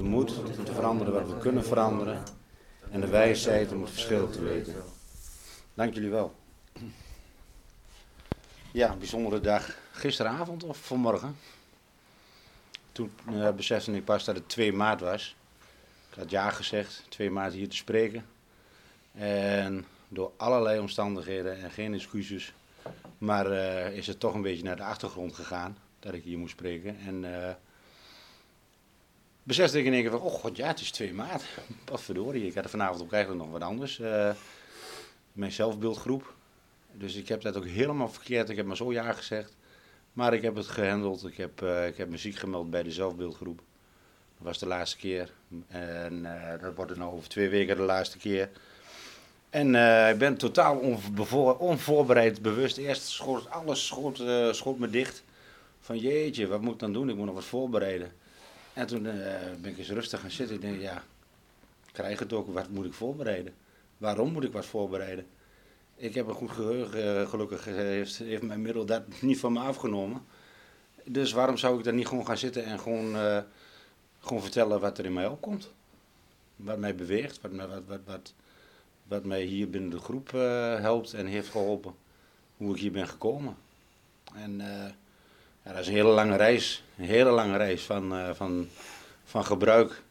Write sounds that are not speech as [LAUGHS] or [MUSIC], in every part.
de moed om te veranderen wat we kunnen veranderen en de wijsheid om het verschil te weten. Dank jullie wel. Ja, een bijzondere dag. Gisteravond of vanmorgen? Toen uh, besefte ik pas dat het 2 maart was. Ik had ja gezegd, 2 maart hier te spreken. En door allerlei omstandigheden en geen excuses, maar uh, is het toch een beetje naar de achtergrond gegaan dat ik hier moest spreken. En uh, besefte ik in één keer van, oh god ja, het is 2 maart. [LAUGHS] Wat verdorie, ik had vanavond ook eigenlijk nog wat anders. Uh, mijn zelfbeeldgroep. Dus ik heb dat ook helemaal verkeerd. Ik heb maar zo ja gezegd. Maar ik heb het gehandeld. Ik heb, uh, ik heb muziek gemeld bij de zelfbeeldgroep. Dat was de laatste keer. En uh, dat wordt er nou over twee weken de laatste keer. En ik ben totaal onvoorbereid, bewust. Eerst schoot alles schoot, schoot me dicht. Van jeetje, wat moet ik dan doen? Ik moet nog wat voorbereiden. En toen ben ik eens rustig gaan zitten. Ik denk, ja, ik krijg het ook. Wat moet ik voorbereiden? Waarom moet ik wat voorbereiden? Ik heb een goed geheugen, gelukkig heeft, heeft mijn middel dat niet van me afgenomen. Dus waarom zou ik dan niet gewoon gaan zitten en gewoon, gewoon vertellen wat er in mij opkomt? Wat mij beweegt, wat, wat, wat, wat, wat mij hier binnen de groep helpt en heeft geholpen. Hoe ik hier ben gekomen. En ja, dat is een hele lange reis. Een hele lange reis van, van, van gebruik.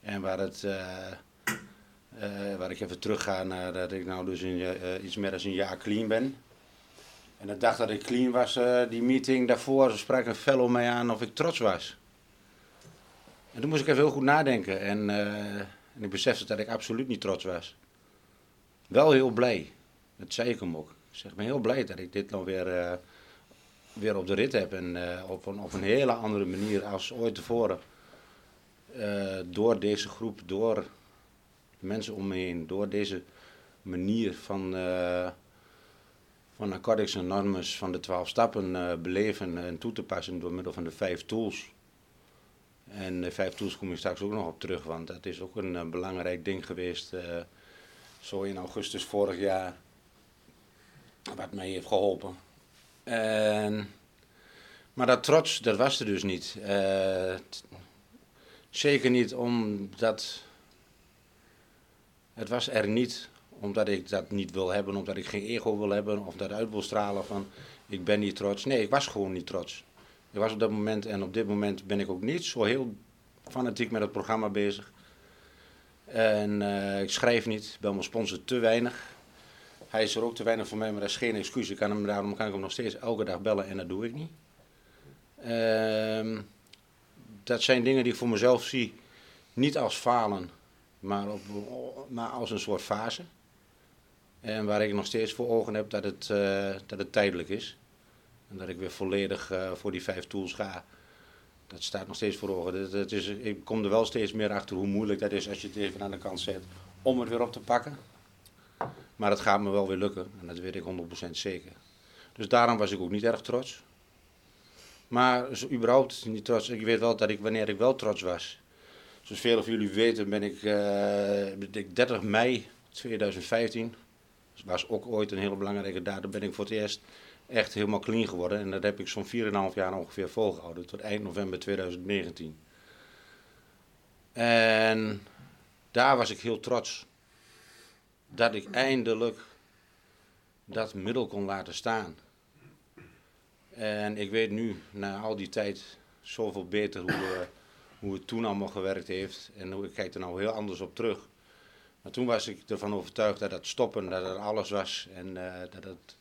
En waar het uh, waar ik even terug ga naar dat ik nou dus uh, iets meer dan een jaar clean ben. En de dag dat ik clean was, die meeting daarvoor, sprak een fellow mij aan of ik trots was. En toen moest ik even heel goed nadenken en, en ik besefte dat ik absoluut niet trots was. Wel heel blij, dat zei ik hem ook. Ik zeg, ik ben heel blij dat ik dit nou weer, weer op de rit heb en op, een, op een hele andere manier als ooit tevoren. door deze groep, door mensen om me heen door deze manier van, uh, van Narcotics Anonymous, van de twaalf stappen beleven en toe te passen door middel van de vijf tools. En de vijf tools kom je straks ook nog op terug, want dat is ook een, belangrijk ding geweest. Zo in augustus vorig jaar, wat mij heeft geholpen. En, maar dat trots, dat was er dus niet. zeker niet omdat het was er niet omdat ik dat niet wil hebben, omdat ik geen ego wil hebben of dat uit wil stralen van ik ben niet trots. Nee, ik was gewoon niet trots. Ik was op dat moment en op dit moment ben ik ook niet zo heel fanatiek met het programma bezig. En uh, ik schrijf niet, ben mijn sponsor te weinig. Hij is er ook te weinig voor mij, maar dat is geen excuus. Ik kan hem, daarom kan ik hem nog steeds elke dag bellen en dat doe ik niet. Uh, dat zijn dingen die ik voor mezelf zie, niet als falen, maar, op, maar als een soort fase. En waar ik nog steeds voor ogen heb dat het, uh, dat het tijdelijk is. En dat ik weer volledig uh, voor die vijf tools ga. Dat staat nog steeds voor ogen. Dat is, ik kom er wel steeds meer achter hoe moeilijk dat is als je het even aan de kant zet om het weer op te pakken. Maar het gaat me wel weer lukken. En dat weet ik 100% zeker. Dus daarom was ik ook niet erg trots. Maar überhaupt niet trots. Ik weet wel dat ik wanneer ik wel trots was Zoals veel van jullie weten ben ik, uh, 30 mei 2015, dat was ook ooit een hele belangrijke datum, ben ik voor het eerst echt helemaal clean geworden. En dat heb ik zo'n 4,5 jaar ongeveer volgehouden, tot eind november 2019. En daar was ik heel trots. Dat ik eindelijk dat middel kon laten staan. En ik weet nu, na al die tijd, zoveel beter hoe, we hoe het toen allemaal gewerkt heeft. En hoe, ik kijk er nou heel anders op terug. Maar toen was ik ervan overtuigd dat het stoppen, dat het alles was. En uh, dat, het,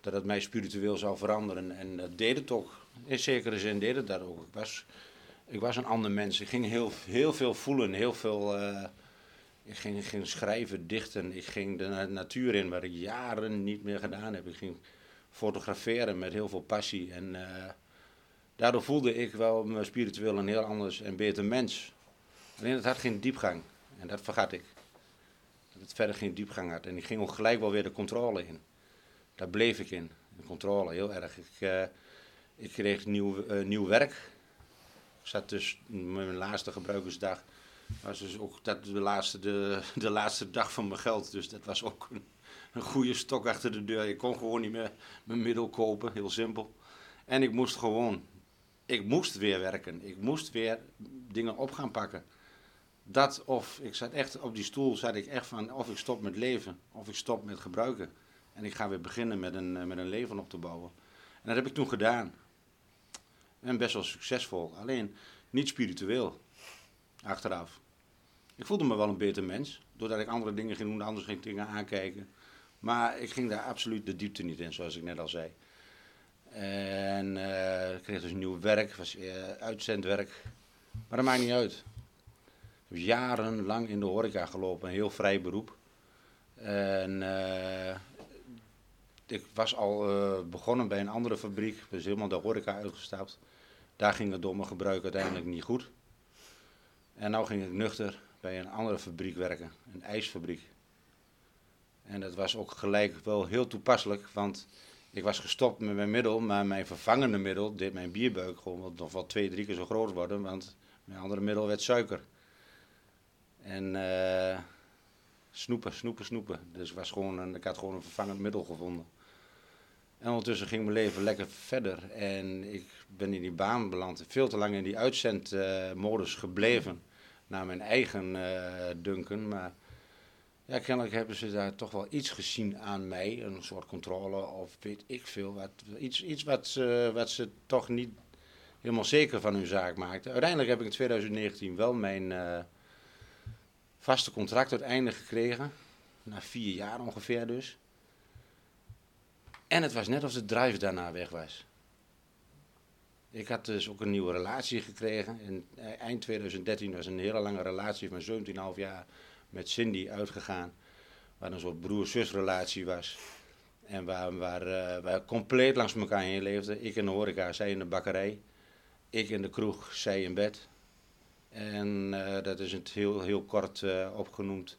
dat het mij spiritueel zou veranderen. En dat deed het ook. In zekere zin deed het dat ook. Ik was, ik was een ander mens. Ik ging heel, heel veel voelen, heel veel... Uh, ik ging, ging schrijven, dichten. Ik ging de natuur in, waar ik jaren niet meer gedaan heb. Ik ging fotograferen met heel veel passie. En... Uh, Daardoor voelde ik wel me spiritueel een heel anders en beter mens. Alleen het had geen diepgang. En dat vergat ik. Dat het verder geen diepgang had. En ik ging ook gelijk wel weer de controle in. Daar bleef ik in. De controle, heel erg. Ik, uh, ik kreeg nieuw, uh, nieuw werk. Ik zat dus mijn laatste gebruikersdag. Was dus ook dat de, laatste, de, de laatste dag van mijn geld. Dus dat was ook een, een goede stok achter de deur. Ik kon gewoon niet meer mijn middel kopen, heel simpel. En ik moest gewoon ik moest weer werken. Ik moest weer dingen op gaan pakken. Dat of ik zat echt op die stoel, zat ik echt van of ik stop met leven of ik stop met gebruiken. En ik ga weer beginnen met een, eh, met een leven op te bouwen. En dat heb ik toen gedaan. En best wel succesvol. Alleen niet spiritueel. Achteraf. Ik voelde me wel een beter mens. Doordat ik andere dingen ging doen, anders ging dingen aankijken. Maar ik ging daar absoluut de diepte niet in, zoals ik net al zei. En uh, ik kreeg dus nieuw werk, was uh, uitzendwerk. Maar dat maakt niet uit. Ik heb jarenlang in de horeca gelopen, een heel vrij beroep. En uh, ik was al begonnen bij een andere fabriek, dus helemaal de horeca uitgestapt. Daar ging het door mijn gebruik uiteindelijk niet goed. En nu ging ik nuchter bij een andere fabriek werken, een ijsfabriek. En dat was ook gelijk wel heel toepasselijk, want ik was gestopt met mijn middel, maar mijn vervangende middel deed mijn bierbuik gewoon nog wel twee, drie keer zo groot worden, want mijn andere middel werd suiker. En uh, snoepen, snoepen, snoepen. Dus was gewoon een, ik had gewoon een vervangend middel gevonden. En ondertussen ging mijn leven lekker verder. En ik ben in die baan beland, veel te lang in die uitzendmodus gebleven. Naar mijn eigen uh, dunken. Maar ja, kennelijk hebben ze daar toch wel iets gezien aan mij. Een soort controle of weet ik veel. Wat, iets iets wat, ze, wat ze toch niet helemaal zeker van hun zaak maakten. Uiteindelijk heb ik in 2019 wel mijn uh, vaste contract uiteindelijk gekregen. Na vier jaar ongeveer dus. En het was net of de drive daarna weg was. Ik had dus ook een nieuwe relatie gekregen. In eind 2013 was een hele lange relatie van 17,5 jaar met Cindy uitgegaan. Waar een soort broer-zus-relatie was. En waar, uh, waar compleet langs elkaar heen leefden. Ik in de horeca, zij in de bakkerij. Ik in de kroeg, zij in bed. En uh, dat is het heel, heel kort opgenoemd,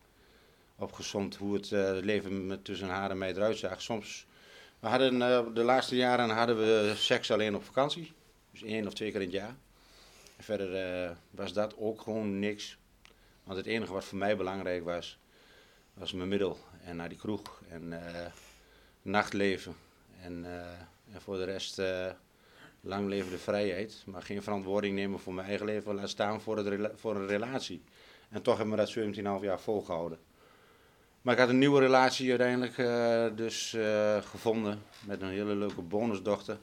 opgezomd hoe het leven met, tussen haar en mij eruit zag. Soms, we hadden, de laatste jaren hadden we seks alleen op vakantie. Dus één of twee keer in het jaar. En verder was dat ook gewoon niks. Want het enige wat voor mij belangrijk was, was mijn middel. En naar die kroeg en uh, nachtleven. En, uh, en, voor de rest lang leven de vrijheid. Maar geen verantwoording nemen voor mijn eigen leven, laat staan voor, het voor een relatie. En toch hebben we dat 17,5 jaar volgehouden. Maar ik had een nieuwe relatie uiteindelijk dus gevonden met een hele leuke bonusdochter.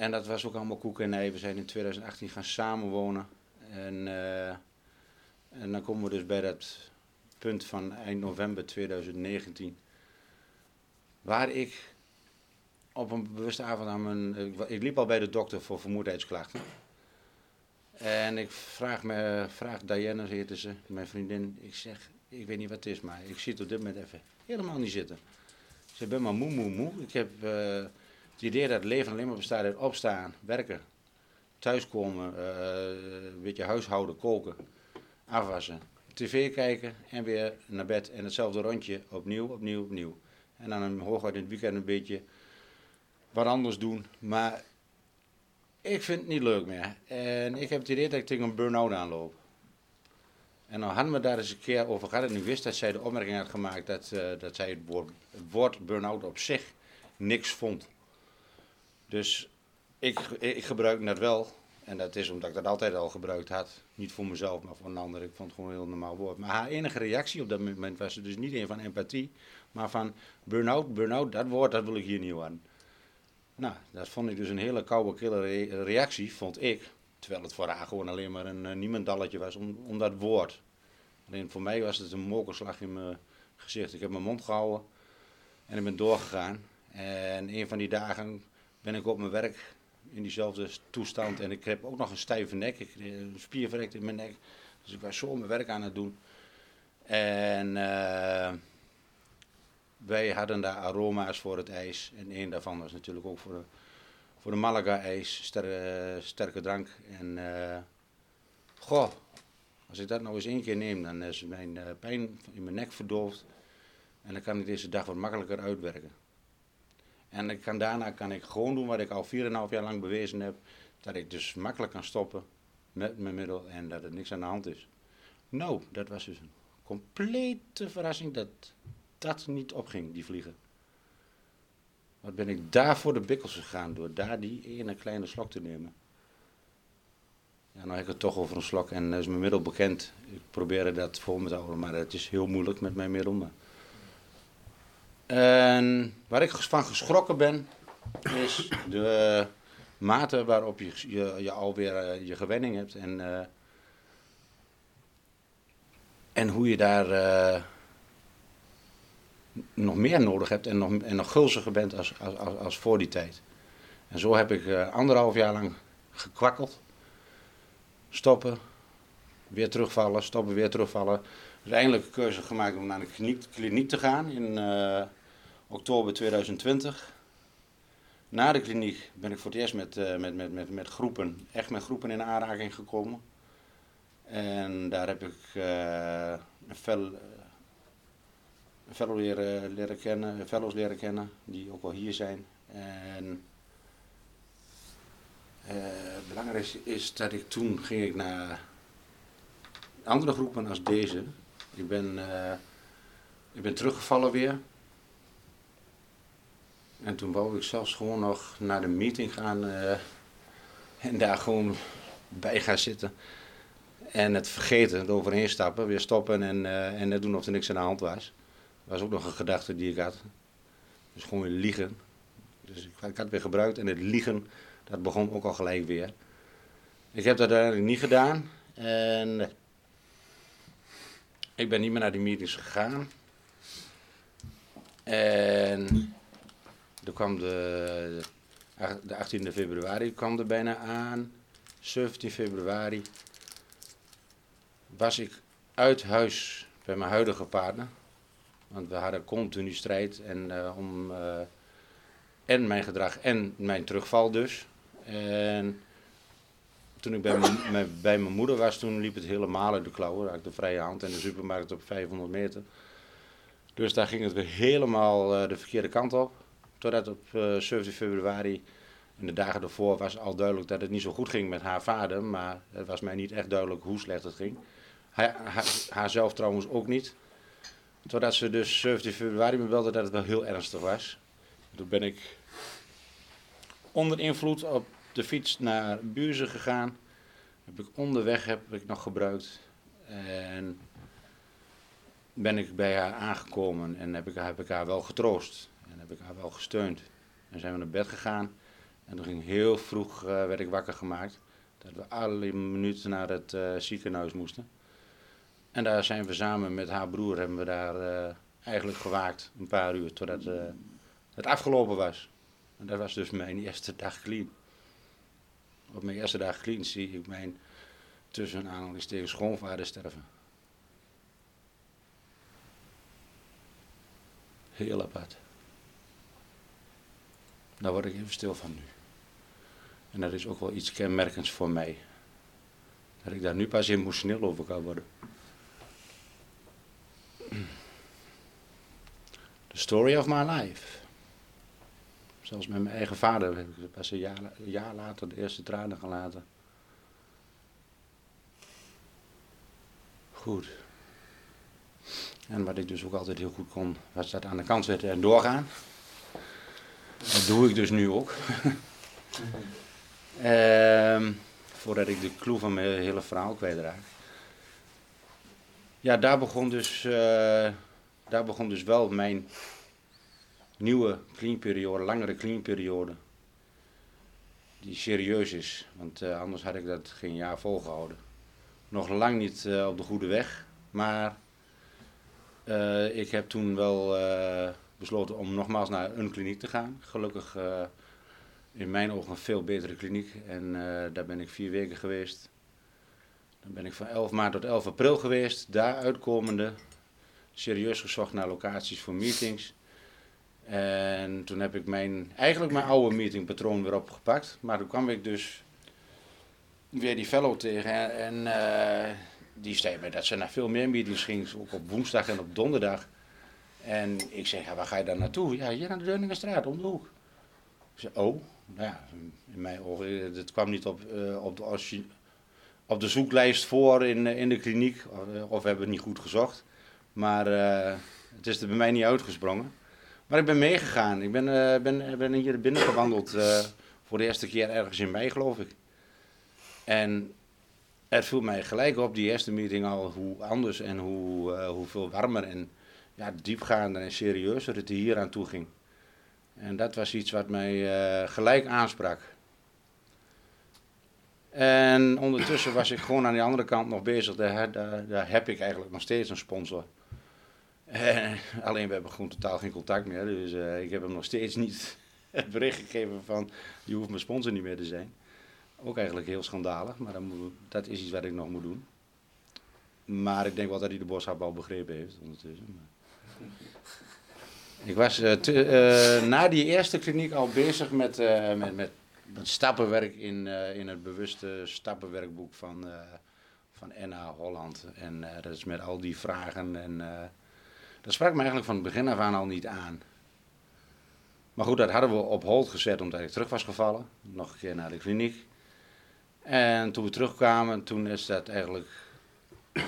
En dat was ook allemaal koek en ei. We zijn in 2018 gaan samenwonen. En en dan komen we dus bij dat punt van eind november 2019. Waar ik op een bewuste avond aan mijn. Ik, liep al bij de dokter voor vermoeidheidsklachten. En ik vraag, me, vraag Diana, heette ze, mijn vriendin. Ik zeg, ik weet niet wat het is, maar ik zit op dit moment even helemaal niet zitten. Ze ben maar moe, moe, moe. Ik heb uh, het idee dat het leven alleen maar bestaat uit opstaan, werken, thuiskomen, uh, een beetje huishouden, koken afwassen, tv kijken en weer naar bed. En hetzelfde rondje, opnieuw, opnieuw, opnieuw. En dan een, hooguit in het weekend een beetje wat anders doen. Maar ik vind het niet leuk meer. En ik heb het idee dat ik tegen een burn-out aanloop. En dan hadden we daar eens een keer over gehad. En ik wist dat zij de opmerking had gemaakt dat, uh, dat zij het woord, het woord burn-out op zich niks vond. Dus ik, ik gebruik dat wel en dat is omdat ik dat altijd al gebruikt had. Niet voor mezelf, maar voor een ander. Ik vond het gewoon een heel normaal woord. Maar haar enige reactie op dat moment was dus niet een van empathie, maar van burn-out, burn-out, dat woord, dat wil ik hier niet aan. Nou, dat vond ik dus een hele koude, kille reactie, vond ik. Terwijl het voor haar gewoon alleen maar een uh, niemendalletje was om, om dat woord. Alleen voor mij was het een mokerslag in mijn gezicht. Ik heb mijn mond gehouden en ik ben doorgegaan. En een van die dagen ben ik op mijn werk in diezelfde toestand. En ik heb ook nog een stijve nek. Ik een spierverrekt in mijn nek. Dus ik was zo mijn werk aan het doen. En uh, wij hadden daar aroma's voor het ijs. En een daarvan was natuurlijk ook voor de, voor de Malaga-ijs, ster, sterke drank. En uh, goh, als ik dat nou eens één keer neem, dan is mijn pijn in mijn nek verdoofd. En dan kan ik deze dag wat makkelijker uitwerken. En ik kan, daarna kan ik gewoon doen wat ik al 4,5 jaar lang bewezen heb. Dat ik dus makkelijk kan stoppen met mijn middel en dat er niks aan de hand is. Nou, dat was dus een complete verrassing dat dat niet opging, die vliegen. Wat ben ik daar voor de bikkels gegaan door daar die ene kleine slok te nemen. Ja, nou heb ik het toch over een slok en is mijn middel bekend. Ik probeer dat voor me te houden, maar het is heel moeilijk met mijn middel. En waar ik van geschrokken ben, is de mate waarop je, je, je alweer uh, je gewenning hebt. En, uh, en hoe je daar uh, nog meer nodig hebt en nog, en nog gulziger bent als, als, als, als voor die tijd. En zo heb ik anderhalf jaar lang gekwakkeld. Stoppen, weer terugvallen, stoppen, weer terugvallen. Uiteindelijk keuze gemaakt om naar de kliniek, kliniek te gaan in oktober 2020. Na de kliniek ben ik voor het eerst met, uh, met, met, met, met groepen, echt met groepen in aanraking gekomen. En daar heb ik uh, een uh, fellow leren, kennen, fellows leren kennen, die ook wel hier zijn. En het belangrijkste is dat ik toen ging ik naar andere groepen als deze. Ik ben, ik ben teruggevallen weer. En toen wou ik zelfs gewoon nog naar de meeting gaan uh, en daar gewoon bij gaan zitten. En het vergeten, het overheen stappen, weer stoppen en, uh, en net doen of er niks aan de hand was. Dat was ook nog een gedachte die ik had. Dus gewoon weer liegen. Dus ik, ik had het weer gebruikt en het liegen, dat begon ook al gelijk weer. Ik heb dat uiteindelijk niet gedaan. En ik ben niet meer naar die meetings gegaan. En toen kwam de, de 18e februari kwam er bijna aan. 17 februari was ik uit huis bij mijn huidige partner. Want we hadden continu strijd en, uh, om uh, en mijn gedrag en mijn terugval dus. En toen ik bij, mijn, bij mijn moeder was, toen liep het helemaal uit de klauwen. Had ik de vrije hand en de supermarkt op 500 meter. Dus daar ging het weer helemaal uh, de verkeerde kant op. Totdat op uh, eh, 17 februari en de dagen ervoor was al duidelijk dat het niet zo goed ging met haar vader. Maar het was mij niet echt duidelijk hoe slecht het ging. Haar, haar, zelf trouwens ook niet. Totdat ze dus 17 februari me belde dat het wel heel ernstig was. Toen ben ik onder invloed op de fiets naar Buurzen gegaan. Heb ik onderweg heb ik nog gebruikt. En ben ik bij haar aangekomen en heb ik, heb ik haar wel getroost heb ik haar wel gesteund. En zijn we naar bed gegaan. En toen ging heel vroeg, uh, werd ik wakker gemaakt. Dat we alle minuten naar het uh, ziekenhuis moesten. En daar zijn we samen met haar broer, hebben we daar uh, eigenlijk gewaakt. Een paar uur, totdat het afgelopen was. En dat was dus mijn eerste dag clean. Op mijn eerste dag clean zie ik mijn tussen aanhalingstekens schoonvader sterven. Heel apart. Daar word ik even stil van nu. En dat is ook wel iets kenmerkends voor mij. Dat ik daar nu pas emotioneel over kan worden. The story of my life. Zelfs met mijn eigen vader heb ik pas een jaar, een jaar later de eerste tranen gelaten. Goed. En wat ik dus ook altijd heel goed kon, was dat aan de kant zetten en doorgaan. Dat doe ik dus nu ook. uh, [LAUGHS] voordat ik de clue van mijn hele verhaal kwijtraak. Ja, daar begon dus, uh, daar begon dus wel mijn nieuwe cleanperiode, langere cleanperiode. Die serieus is, want uh, anders had ik dat geen jaar volgehouden. Nog lang niet uh, op de goede weg, maar ik heb toen wel besloten om nogmaals naar een kliniek te gaan. Gelukkig uh, in mijn ogen een veel betere kliniek. En uh, daar ben ik vier weken geweest. Dan ben ik van 11 maart tot 11 april geweest. Daar uitkomende serieus gezocht naar locaties voor meetings. En toen heb ik mijn, eigenlijk mijn oude meetingpatroon weer opgepakt. Maar toen kwam ik dus weer die fellow tegen. En uh, die zei mij dat ze naar veel meer meetings ging. Ook op woensdag en op donderdag. En ik zeg, ja, waar ga je dan naartoe? Ja, hier naar de Deuningenstraat, om de hoek. Ik zeg, oh, nou ja, in mijn ogen, het eh, kwam niet op, uh, op, de, op de zoeklijst voor in, eh, in de kliniek. Of, of we hebben het niet goed gezocht. Maar het is er bij mij niet uitgesprongen. Maar ik ben meegegaan. Ik ben, uh, ben, ben hier binnen gewandeld voor de eerste keer ergens in mei, geloof ik. En het viel mij gelijk op, die eerste meeting al, hoe anders en hoe, hoeveel warmer en ja, diepgaander en serieuzer het hier aan toe ging. En dat was iets wat mij uh, gelijk aansprak. En ondertussen was ik gewoon aan de andere kant nog bezig. Daar, daar, daar heb ik eigenlijk nog steeds een sponsor. En, alleen we hebben gewoon totaal geen contact meer. Dus uh, ik heb hem nog steeds niet [LAUGHS] het bericht gegeven van je hoeft mijn sponsor niet meer te zijn. Ook eigenlijk heel schandalig, maar moet, dat is iets wat ik nog moet doen. Maar ik denk wel dat hij de boodschap al begrepen heeft ondertussen. Maar. Ik was te, uh, na die eerste kliniek al bezig met, uh, met, met, met, stappenwerk in, in het bewuste stappenwerkboek van, van NA Holland. En dat is met al die vragen. En dat sprak me eigenlijk van het begin af aan al niet aan. Maar goed, dat hadden we op hold gezet omdat ik terug was gevallen. Nog een keer naar de kliniek. En toen we terugkwamen, toen is dat eigenlijk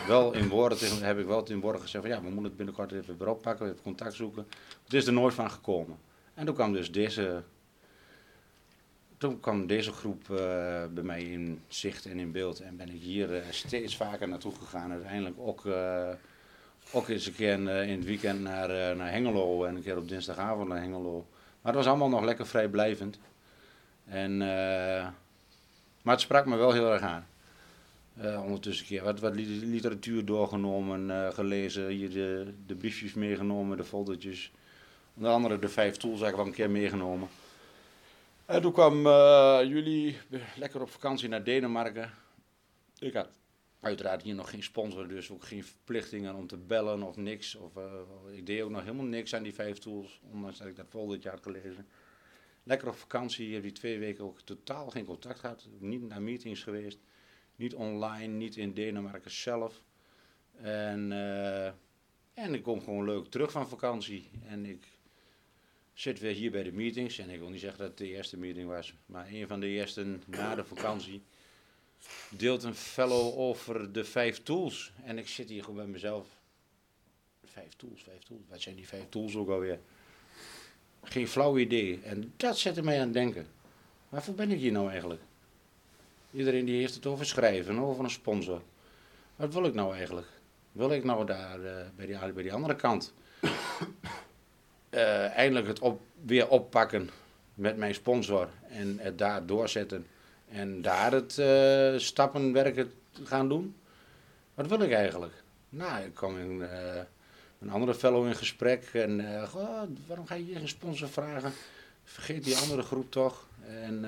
wel in woorden, heb ik wel in woorden gezegd van ja, we moeten het binnenkort even weer oppakken, even contact zoeken. Het is er nooit van gekomen. En toen kwam dus deze, toen kwam deze groep uh, bij mij in zicht en in beeld. En ben ik hier uh, steeds vaker naartoe gegaan. Uiteindelijk ook, uh, ook eens een keer in, in het weekend naar, naar Hengelo en een keer op dinsdagavond naar Hengelo. Maar het was allemaal nog lekker vrijblijvend. En, maar het sprak me wel heel erg aan. Uh, ondertussen keer wat, wat literatuur doorgenomen, uh, gelezen, hier de, de briefjes meegenomen, de foldertjes. Onder andere de vijf tools heb wel een keer meegenomen. En toen kwam uh, jullie lekker op vakantie naar Denemarken. Ik had uiteraard hier nog geen sponsor, dus ook geen verplichtingen om te bellen of niks. Of, ik deed ook nog helemaal niks aan die vijf tools, ondanks dat ik dat foldertje had gelezen. Lekker op vakantie, heb die twee weken ook totaal geen contact gehad, niet naar meetings geweest. Niet online, niet in Denemarken zelf. En, uh, en ik kom gewoon leuk terug van vakantie. En ik zit weer hier bij de meetings. En ik wil niet zeggen dat het de eerste meeting was, maar een van de eerste na de vakantie. Deelt een fellow over de vijf tools. En ik zit hier gewoon bij mezelf. Vijf tools, vijf tools. Wat zijn die vijf tools ook alweer? Geen flauw idee. En dat zette mij aan het denken. Waarvoor ben ik hier nou eigenlijk? Iedereen die heeft het over schrijven, over een sponsor. Wat wil ik nou eigenlijk? Wil ik nou daar uh, bij, die, bij andere kant uh, [COUGHS] eindelijk het op, weer oppakken met mijn sponsor en het daar doorzetten en daar het uh, stappenwerken gaan doen? Wat wil ik eigenlijk? Nou, ik kwam in een andere fellow in gesprek en oh, waarom ga je een sponsor vragen? Vergeet die andere groep toch? En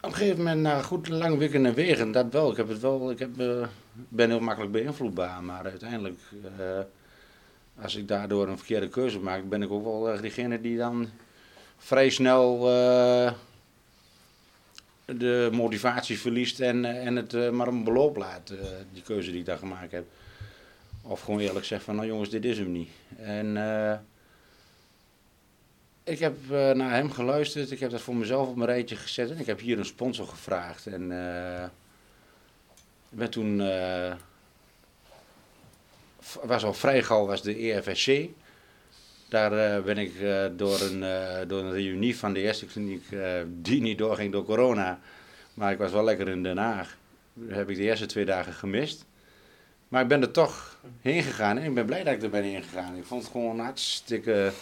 op een gegeven moment, na goed lang wikken en wegen, dat wel. Ik, heb het wel, ik heb, uh, ben heel makkelijk beïnvloedbaar, maar uiteindelijk, uh, als ik daardoor een verkeerde keuze maak, ben ik ook wel uh, degene die dan vrij snel de motivatie verliest en, en het maar een beloop laat, die keuze die ik daar gemaakt heb. Of gewoon eerlijk zeggen van, nou jongens, dit is hem niet. En ik heb uh, naar hem geluisterd. Ik heb dat voor mezelf op mijn rijtje gezet. En ik heb hier een sponsor gevraagd. En uh, werd toen. Uh, was al vrij gauw was de EFSC. Daar ben ik door, een, door een reunie van de eerste kliniek, die niet doorging door corona. Maar ik was wel lekker in Den Haag. Daar heb ik de eerste twee dagen gemist. Maar ik ben er toch heen gegaan en ik ben blij dat ik er ben heen gegaan. Ik vond het gewoon hartstikke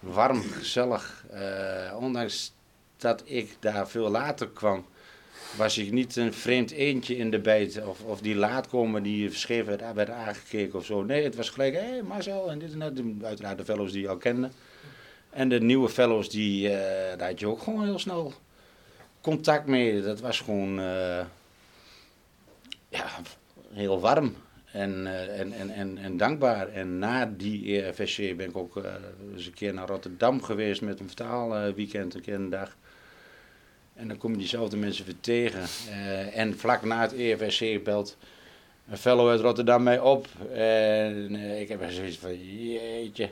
warm, gezellig. Uh, ondanks dat ik daar veel later kwam, was ik niet een vreemd eentje in de bijt. Of, of die laat komen die verscheef werd, werd aangekeken of zo. Nee, het was gelijk, hé hey, Marcel en dit en dat. Uiteraard de fellows die je al kende. En de nieuwe fellows, die, uh, daar had je ook gewoon heel snel contact mee. Dat was gewoon uh, ja, heel warm. En, uh, en, en, en, en, dankbaar. En na die EFSC ben ik ook uh, eens een keer naar Rotterdam geweest met een vertaalweekend, een keer een dag. En dan kom je diezelfde mensen weer tegen. Uh, en vlak na het EFSC belt een fellow uit Rotterdam mij op. En ik heb zoiets van, jeetje,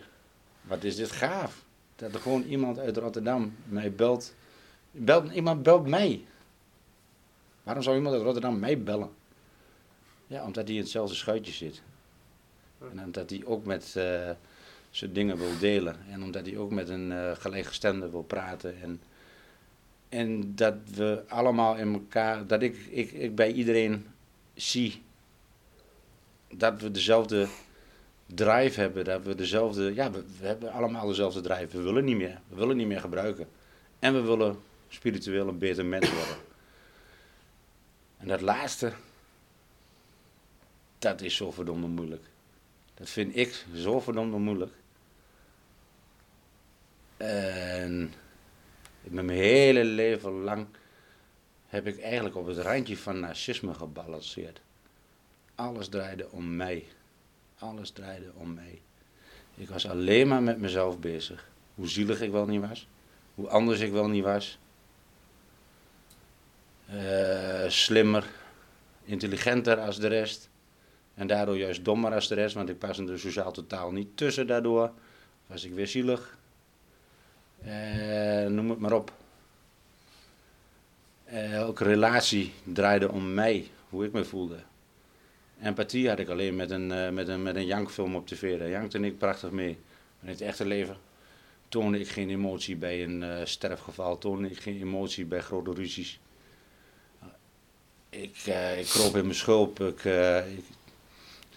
wat is dit gaaf. Dat er gewoon iemand uit Rotterdam mij belt. belt iemand belt mij. Waarom zou iemand uit Rotterdam mij bellen? Ja, omdat hij in hetzelfde schuitje zit. En omdat hij ook met uh, zijn dingen wil delen. En omdat hij ook met een uh, gelijkgestemde wil praten. En En dat we allemaal in elkaar, dat ik, ik, ik bij iedereen zie dat we dezelfde drive hebben, dat we dezelfde, ja, we, we hebben allemaal dezelfde drive. We willen niet meer, we willen niet meer gebruiken. En we willen spiritueel een beter mens worden. En dat laatste, dat is zo verdomde moeilijk. Dat vind ik zo verdomde moeilijk. En met mijn hele leven lang heb ik eigenlijk op het randje van narcisme gebalanceerd. Alles draaide om mij. Alles draaide om mij. Ik was alleen maar met mezelf bezig. Hoe zielig ik wel niet was. Hoe anders ik wel niet was. Uh, slimmer, intelligenter als de rest. En daardoor juist dommer als de rest, want ik paste er sociaal totaal niet tussen daardoor. Was ik weer zielig. Uh, noem het maar op. Uh, elke relatie draaide om mij, hoe ik me voelde. Empathie had ik alleen met een, uh, met een, met een jankfilm op tv. Daar jankte ik prachtig mee. In het echte leven toonde ik geen emotie bij een uh, sterfgeval, toonde ik geen emotie bij grote ruzies. Ik, ik kroop in mijn schulp, ik,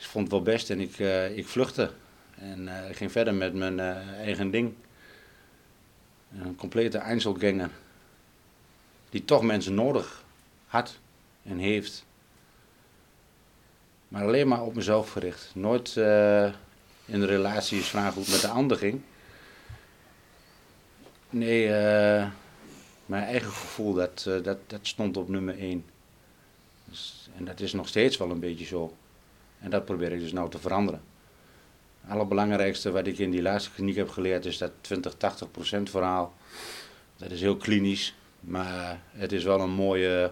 ik, vond het wel best en ik, ik vluchtte. En ik ging verder met mijn eigen ding. Een complete Einzelganger. Die toch mensen nodig had en heeft. Maar alleen maar op mezelf gericht. Nooit uh, in de relaties vragen hoe het met de ander ging. Nee, uh, mijn eigen gevoel, dat, uh, dat, dat stond op nummer 1. Dus, en dat is nog steeds wel een beetje zo. En dat probeer ik dus nou te veranderen. Het allerbelangrijkste wat ik in die laatste kliniek heb geleerd is dat 20-80% verhaal. Dat is heel klinisch, maar het is wel een mooie,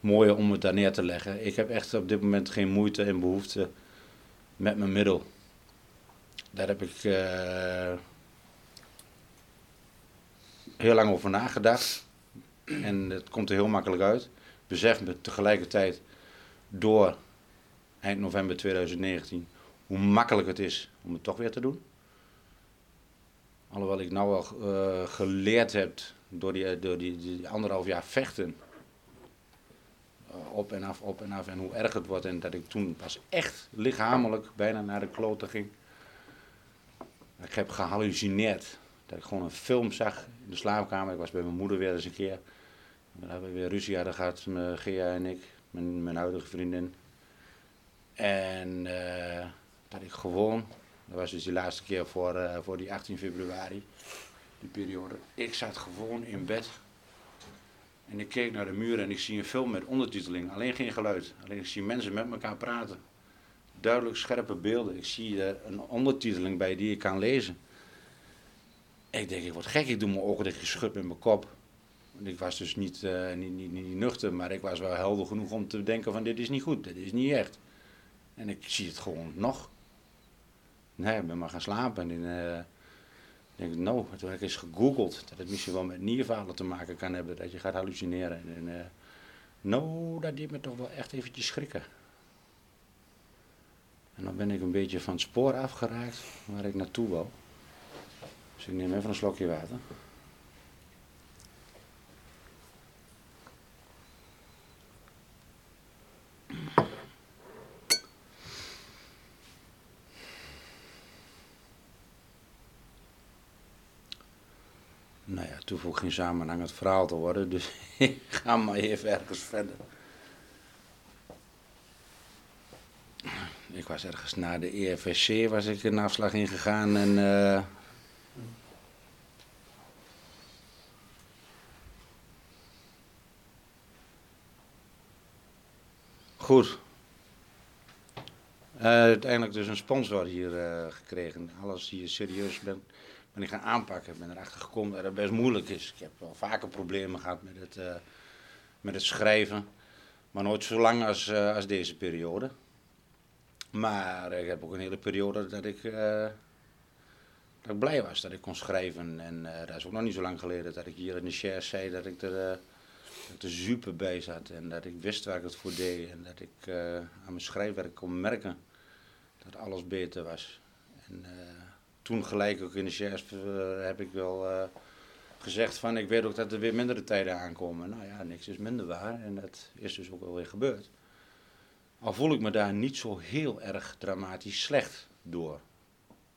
mooie om het daar neer te leggen. Ik heb echt op dit moment geen moeite en behoefte met mijn middel. Daar heb ik uh, heel lang over nagedacht. En het komt er heel makkelijk uit. Besef me tegelijkertijd door eind november 2019 hoe makkelijk het is om het toch weer te doen. Alhoewel ik nou wel uh, geleerd heb door die, door die, die anderhalf jaar vechten. Uh, op en af, op en af en hoe erg het wordt. En dat ik toen pas echt lichamelijk bijna naar de kloten ging. Ik heb gehallucineerd. Dat ik gewoon een film zag in de slaapkamer. Ik was bij mijn moeder weer eens een keer. We hebben weer ruzie hadden gehad, Gea en ik, mijn, mijn huidige vriendin. En uh, dat ik gewoon, dat was dus die laatste keer voor, uh, voor die 18 februari, die periode. Ik zat gewoon in bed en ik keek naar de muur en ik zie een film met ondertiteling, alleen geen geluid. Alleen ik zie mensen met elkaar praten. Duidelijk scherpe beelden. Ik zie er een ondertiteling bij die ik kan lezen. Ik denk, ik word gek, ik doe mijn ogen dicht, geschud met mijn kop. Ik was dus niet, uh, niet, niet, niet, nuchter, maar ik was wel helder genoeg om te denken van dit is niet goed, dit is niet echt. En ik zie het gewoon nog. Nee, ik ben maar gaan slapen. En uh, denk nou, toen heb ik eens gegoogeld dat het misschien wel met nierfalen te maken kan hebben, dat je gaat hallucineren. En uh, nou, dat deed me toch wel echt eventjes schrikken. En dan ben ik een beetje van het spoor afgeraakt waar ik naartoe wou. Dus ik neem even een slokje water. Het hoeft ook geen samenhangend verhaal te worden, dus [LAUGHS] ik ga maar even ergens verder. Ik was ergens na de EFSC was ik een afslag ingegaan en... Uh, Goed. Uh, uiteindelijk dus een sponsor hier uh, gekregen. Alles hier serieus bent ben ik gaan aanpakken. Ik ben erachter gekomen dat het best moeilijk is. Ik heb wel vaker problemen gehad met het, uh, met het schrijven. Maar nooit zo lang als, uh, als deze periode. Maar ik heb ook een hele periode dat ik, uh, dat ik blij was dat ik kon schrijven. En dat is ook nog niet zo lang geleden dat ik hier in de share zei dat ik er, dat er super bij zat. En dat ik wist waar ik het voor deed. En dat ik aan mijn schrijfwerk kon merken dat alles beter was. En, toen gelijk ook in de chefs uh, heb ik wel uh, gezegd van ik weet ook dat er weer mindere tijden aankomen. Nou ja, niks is minder waar en dat is dus ook wel weer gebeurd. Al voel ik me daar niet zo heel erg dramatisch slecht door.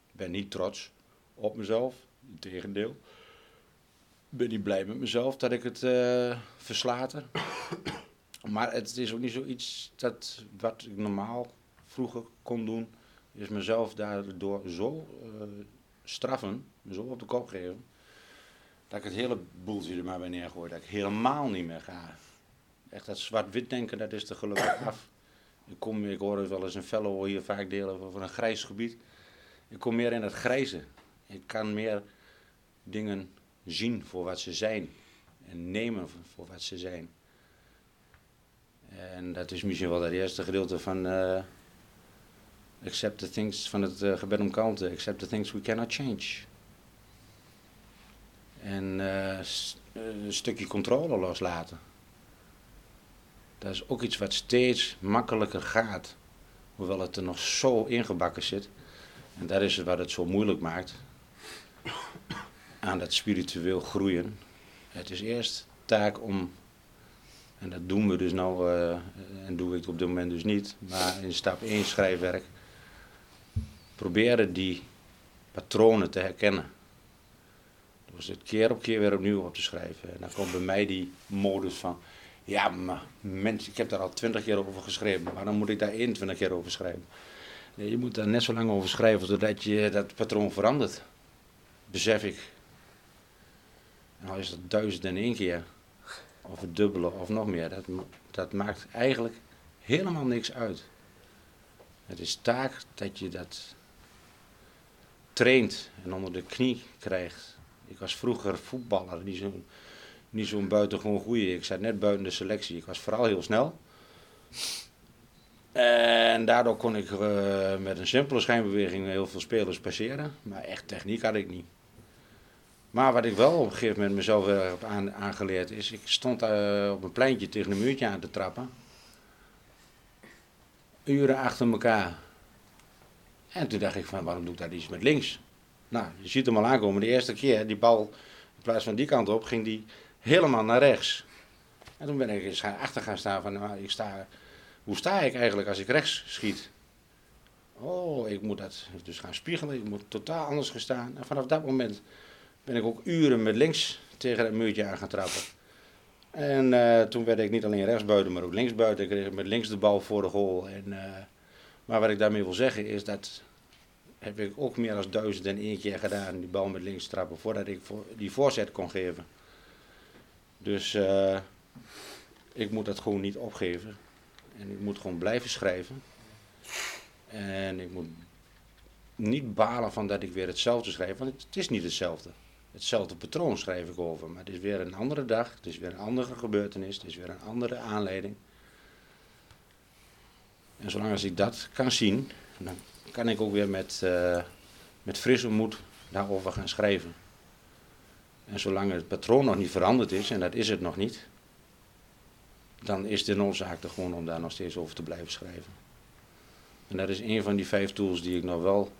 Ik ben niet trots op mezelf, integendeel. Ik ben niet blij met mezelf dat ik het uh, verslater. Maar het is ook niet zoiets dat wat ik normaal vroeger kon doen, is mezelf daardoor zo uh, straffen, zo op de kop geven, dat ik het hele boeltje er maar bij neergooi. Dat ik helemaal niet meer ga. Echt dat zwart-wit denken, dat is er gelukkig [COUGHS] af. Ik, kom, ik hoor het wel eens een fellow hier vaak delen over een grijs gebied. Ik kom meer in het grijze. Ik kan meer dingen zien voor wat ze zijn. En nemen voor wat ze zijn. En dat is misschien wel het eerste gedeelte van uh, Accept the things van het uh, gebed om kalmte. Accept the things we cannot change. En uh, een stukje controle loslaten. Dat is ook iets wat steeds makkelijker gaat. Hoewel het er nog zo ingebakken zit. En dat is wat het zo moeilijk maakt. Aan dat spiritueel groeien. Het is eerst taak om en dat doen we dus nou, en doe ik op dit moment dus niet. Maar in stap 1 schrijfwerk proberen die patronen te herkennen. Dus het keer op keer weer opnieuw op te schrijven. En dan komt bij mij die modus van, ja maar mensen, ik heb daar al twintig keer over geschreven, maar dan moet ik daar 21 keer over schrijven. Je moet daar net zo lang over schrijven totdat je dat patroon verandert. Besef ik. Al is dat duizend en één keer of het dubbele of nog meer. Dat, dat maakt eigenlijk helemaal niks uit. Het is taak dat je dat traint en onder de knie krijgt. Ik was vroeger voetballer, niet zo'n niet zo'n buitengewoon goeie. Ik zat net buiten de selectie. Ik was vooral heel snel. En daardoor kon ik uh, met een simpele schijnbeweging heel veel spelers passeren. Maar echt techniek had ik niet. Maar wat ik wel op een gegeven moment mezelf heb aan, aangeleerd is, ik stond uh, op een pleintje tegen een muurtje aan te trappen. Uren achter elkaar. En toen dacht ik van, waarom doe ik dat iets met links? Nou, je ziet hem al aankomen. De eerste keer, die bal, in plaats van die kant op, ging die helemaal naar rechts. En toen ben ik eens achter gaan staan van, nou, ik sta, hoe sta ik eigenlijk als ik rechts schiet? Oh, ik moet dat dus gaan spiegelen, ik moet totaal anders gaan staan. En vanaf dat moment ben ik ook uren met links tegen het muurtje aan gaan trappen. En uh, toen werd ik niet alleen rechtsbuiten, maar ook linksbuiten. Ik kreeg met links de bal voor de goal. En, uh, maar wat ik daarmee wil zeggen is dat heb ik ook meer dan duizend en één keer gedaan, die bal met links trappen, voordat ik die voorzet kon geven. Dus uh, ik moet dat gewoon niet opgeven. En ik moet gewoon blijven schrijven. En ik moet niet balen van dat ik weer hetzelfde schrijf, want het is niet hetzelfde. Hetzelfde patroon schrijf ik over, maar het is weer een andere dag, het is weer een andere gebeurtenis, het is weer een andere aanleiding. En zolang als ik dat kan zien, dan kan ik ook weer met, uh, met frisse moed daarover gaan schrijven. En zolang het patroon nog niet veranderd is, en dat is het nog niet, dan is de noodzaak er gewoon om daar nog steeds over te blijven schrijven. En dat is een van die vijf tools die ik nog wel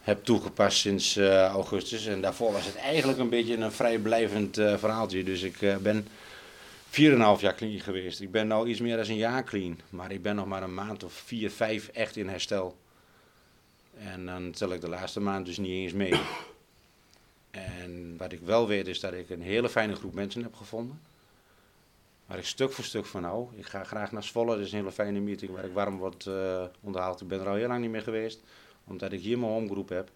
heb toegepast sinds uh, augustus. En daarvoor was het eigenlijk een beetje een vrijblijvend uh, verhaaltje. Dus ik ben 4,5 jaar clean geweest. Ik ben nu iets meer dan een jaar clean. Maar ik ben nog maar een maand of 4, 5 echt in herstel. En dan tel ik de laatste maand dus niet eens mee. [COUGHS] En wat ik wel weet is dat ik een hele fijne groep mensen heb gevonden. Waar ik stuk voor stuk van hou. Ik ga graag naar Zwolle. Dat is een hele fijne meeting waar ik warm word uh, onderhaald. Ik ben er al heel lang niet meer geweest omdat ik hier mijn homegroep heb.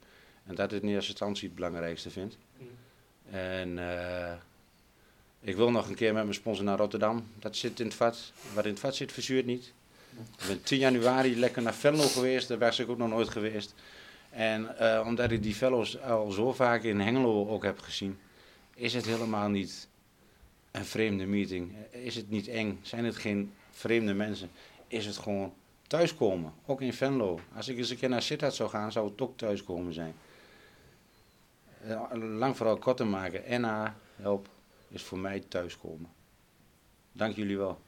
En dat het in eerste instantie het belangrijkste vind. Mm. En uh, ik wil nog een keer met mijn sponsor naar Rotterdam. Dat zit in het vat. Wat in het vat zit, verzuurt niet. Ik ben 10 januari lekker naar Venlo geweest. Daar was ik ook nog nooit geweest. En uh, omdat ik die fellows al zo vaak in Hengelo ook heb gezien, is het helemaal niet een vreemde meeting. Is het niet eng? Zijn het geen vreemde mensen? Is het gewoon thuiskomen, ook in Venlo. Als ik eens een keer naar Sittard zou gaan, zou het ook thuiskomen zijn. Eh, lang vooral kort te maken, NA, help, is voor mij thuiskomen. Dank jullie wel.